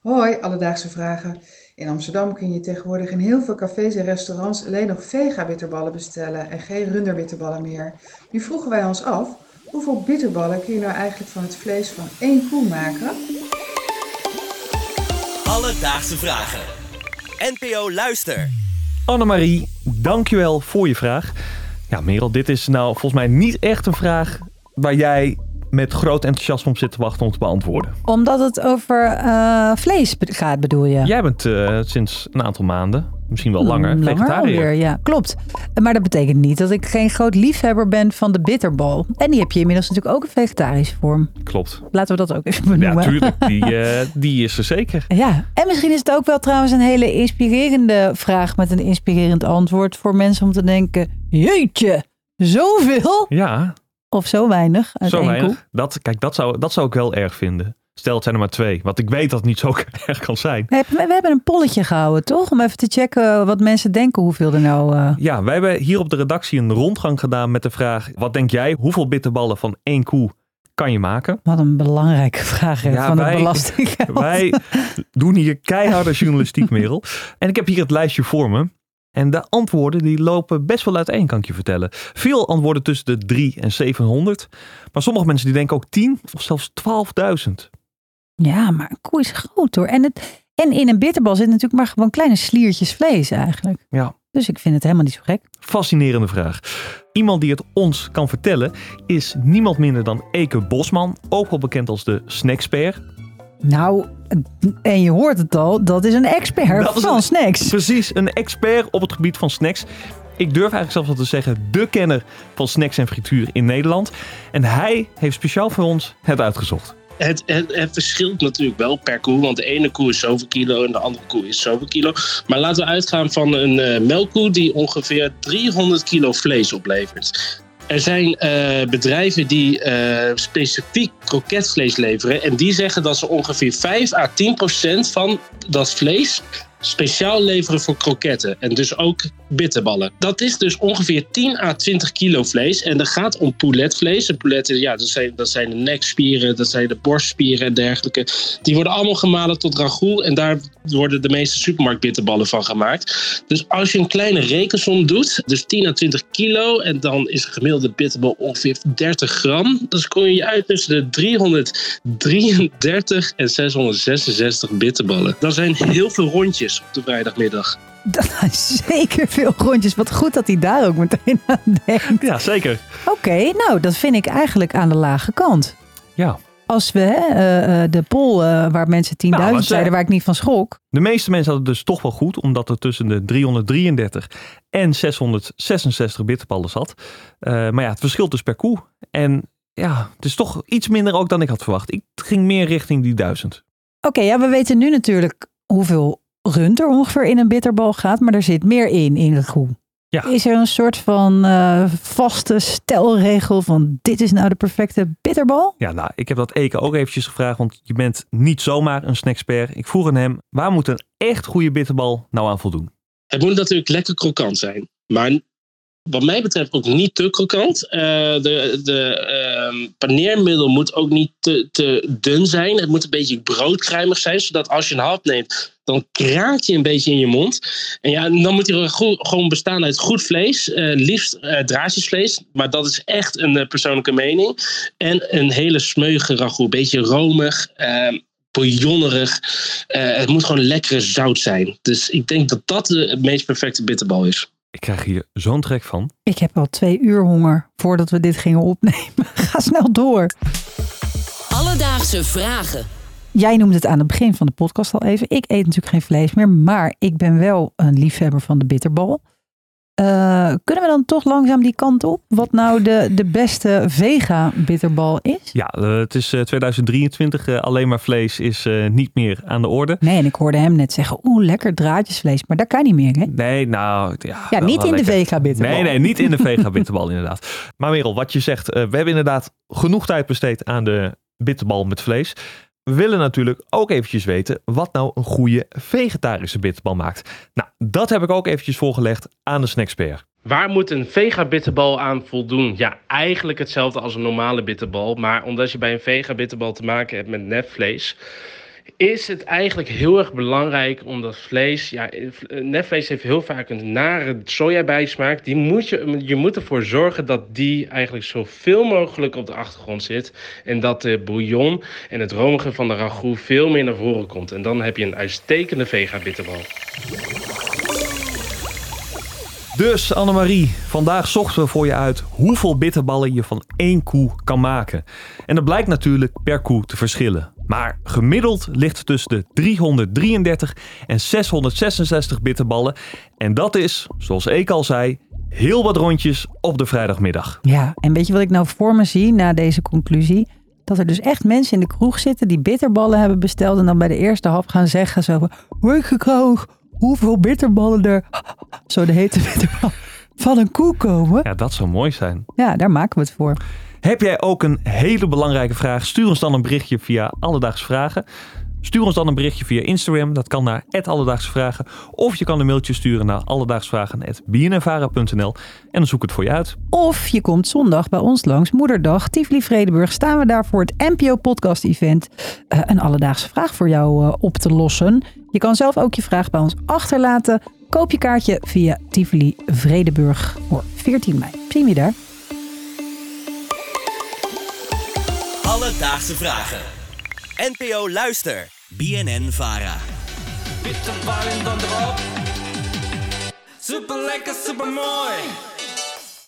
Hoi, alledaagse vragen. In Amsterdam kun je tegenwoordig in heel veel cafés en restaurants alleen nog vega-bitterballen bestellen en geen runderbitterballen meer. Nu vroegen wij ons af, hoeveel bitterballen kun je nou eigenlijk van het vlees van één koe maken? Alledaagse vragen. NPO Luister. Annemarie, dankjewel voor je vraag. Ja, Merel, dit is nou volgens mij niet echt een vraag waar jij met groot enthousiasme op zit te wachten om te beantwoorden. Omdat het over eh, vlees gaat, bedoel je? Jij bent eh, sinds een aantal maanden, misschien wel langer, vegetariër. alweer, ja, klopt. Maar dat betekent niet dat ik geen groot liefhebber ben van de bitterbal. En die heb je inmiddels natuurlijk ook in vegetarische vorm. Klopt. Laten we dat ook even Ja, benoemen. tuurlijk. Die, eh, die is er zeker. Ja, en misschien is het ook wel trouwens een hele inspirerende vraag met een inspirerend antwoord voor mensen om te denken: jeetje, zoveel Ja, of zo weinig uit zo weinig. koe. Dat, kijk, dat zou, dat zou ik wel erg vinden. Stel, het zijn er maar twee. Want ik weet dat het niet zo erg kan zijn. We hebben, we hebben een polletje gehouden, toch? Om even te checken wat mensen denken hoeveel er nou... eh, Ja, wij hebben hier op de redactie een rondgang gedaan met de vraag... Wat denk jij, hoeveel bitterballen van één koe kan je maken? Wat een belangrijke vraag Ja, van wij- de belastinggeld. Wij doen hier keiharde journalistiek, Merel. En ik heb hier het lijstje voor me. En de antwoorden die lopen best wel uiteen, kan ik je vertellen. Veel antwoorden tussen de 3 en 700. Maar sommige mensen die denken ook 10 of zelfs 12.000. Ja, maar een koe is groot hoor. En, het, en in een bitterbal zit natuurlijk maar gewoon kleine sliertjes vlees eigenlijk. Ja, Dus ik vind het helemaal niet zo gek. fascinerende vraag. Iemand die het ons kan vertellen is niemand minder dan Eke Bosman. Ook wel bekend als de snackspert. Nou, en je hoort het al, dat is een expert Dat van een- snacks. Precies, een expert op het gebied van snacks. Ik durf eigenlijk zelfs wel te zeggen, de kenner van snacks en frituur in Nederland. En hij heeft speciaal voor ons het uitgezocht. Het, het, het verschilt natuurlijk wel per koe, want de ene koe is zoveel kilo en de andere koe is zoveel kilo. Maar laten we uitgaan van een eh, melkkoe die ongeveer 300 kilo vlees oplevert. Er zijn eh, bedrijven die eh, specifiek kroketvlees leveren en die zeggen dat ze ongeveer 5 à 10 procent van dat vlees speciaal leveren voor kroketten en dus ook bitterballen. Dat is dus ongeveer 10 à 20 kilo vlees en dat gaat om pouletvlees. En pouletten, ja, dat zijn, dat zijn de nekspieren, dat zijn de borstspieren en dergelijke. Die worden allemaal gemalen tot ragout en daar worden de meeste supermarktbitterballen van gemaakt. Dus als je een kleine rekensom doet, dus 10 à 20 kilo en dan is een gemiddelde bitterbal ongeveer 30 gram, dan kom je uit tussen de 333 en 666 bitterballen. Dat zijn heel veel rondjes op de vrijdagmiddag. Dat zijn zeker veel rondjes. Wat goed dat hij daar ook meteen aan denkt. Ja, zeker. Oké, nou, dat vind ik eigenlijk aan de lage kant. Ja. Als we hè, eh, eh, de poll eh, waar mensen 10.000 Nou, zeiden, waar ik niet van schrok. De meeste mensen hadden het dus toch wel goed, omdat er tussen de 333 en 666 bitterballen zat. Eh, maar ja, het verschilt dus per koe. En ja, het is toch iets minder ook dan ik had verwacht. Ik ging meer richting die 1000. Oké, ja, we weten nu natuurlijk hoeveel rund er ongeveer in een bitterbal gaat, maar er zit meer in, in de koe. Ja. Is er een soort van eh, vaste stelregel van dit is nou de perfecte bitterbal? Ja, nou, ik heb dat Eke ook eventjes gevraagd, want je bent niet zomaar een snackspert. Ik vroeg aan hem, waar moet een echt goede bitterbal nou aan voldoen? Het moet natuurlijk lekker krokant zijn. Maar wat mij betreft ook niet te krokant. Eh, de de ehm, paneermiddel moet ook niet te, te dun zijn. Het moet een beetje broodkruimig zijn. Zodat als je een hap neemt, dan kraakt je een beetje in je mond. En ja, dan moet hij gewoon bestaan uit goed vlees. eh, liefst eh, draadjesvlees. Maar dat is echt een persoonlijke mening. En een hele smeuige ragout. Beetje romig. ehm, bouillonnerig. Het moet gewoon lekkere zout zijn. Dus ik denk dat dat de meest perfecte bitterbal is. Ik krijg hier zo'n trek van. Ik heb al twee uur honger voordat we dit gingen opnemen. Ga snel door. Alledaagse vragen. Jij noemde het aan het begin van de podcast al even. Ik eet natuurlijk geen vlees meer, maar ik ben wel een liefhebber van de bitterbal. Eh, kunnen we dan toch langzaam die kant op? Wat nou de, de beste vega-bitterbal is? Ja, eh, het is eh, 2023. eh, alleen maar vlees is niet meer aan de orde. Nee, en ik hoorde hem net zeggen, oeh, lekker draadjesvlees. Maar dat kan niet meer, hè? Nee, nou... Ja, Ja, wel niet wel in de lekker. vega-bitterbal. Nee, nee, niet in de vega-bitterbal inderdaad. Maar Merel, wat je zegt, we hebben inderdaad genoeg tijd besteed aan de bitterbal met vlees. We willen natuurlijk ook eventjes weten wat nou een goede vegetarische bitterbal maakt. Nou, dat heb ik ook eventjes voorgelegd aan de snackspert. Waar moet een vega-bitterbal aan voldoen? Ja, eigenlijk hetzelfde als een normale bitterbal. Maar omdat je bij een vega-bitterbal te maken hebt met netvlees... is het eigenlijk heel erg belangrijk om dat vlees. Ja, eh, netvlees heeft heel vaak een nare sojabijsmaak. Die moet je, je moet ervoor zorgen dat die eigenlijk zoveel mogelijk op de achtergrond zit. En dat de bouillon en het romige van de ragout veel meer naar voren komt. En dan heb je een uitstekende vega bitterbal. Dus Annemarie, vandaag zochten we voor je uit hoeveel bitterballen je van één koe kan maken. En dat blijkt natuurlijk per koe te verschillen. Maar gemiddeld ligt het tussen de 333 en 666 bitterballen. En dat is, zoals ik al zei, heel wat rondjes op de vrijdagmiddag. Ja, en weet je wat ik nou voor me zie na deze conclusie? Dat er dus echt mensen in de kroeg zitten die bitterballen hebben besteld en dan bij de eerste hap gaan zeggen zo van, hoeveel bitterballen er, zo de hete bitterbal, van een koe komen? Ja, dat zou mooi zijn. Ja, daar maken we het voor. Heb jij ook een hele belangrijke vraag? Stuur ons dan een berichtje via Alledaagse Vragen. Stuur ons dan een berichtje via Instagram. Dat kan naar Alledaagse Vragen. Of je kan een mailtje sturen naar alledaagsvragen.bnnvara.nl en dan zoek ik het voor je uit. Of je komt zondag bij ons langs Moederdag, Tivoli Vredeburg. Staan we daar voor het NPO Podcast Event uh, een alledaagse vraag voor jou uh, op te lossen. Je kan zelf ook je vraag bij ons achterlaten. Koop je kaartje via Tivoli Vredeburg voor 14 mei. Zien we daar. Alledaagse Vragen. NPO Luister. BNN Vara. Dan. Super lekker, super mooi.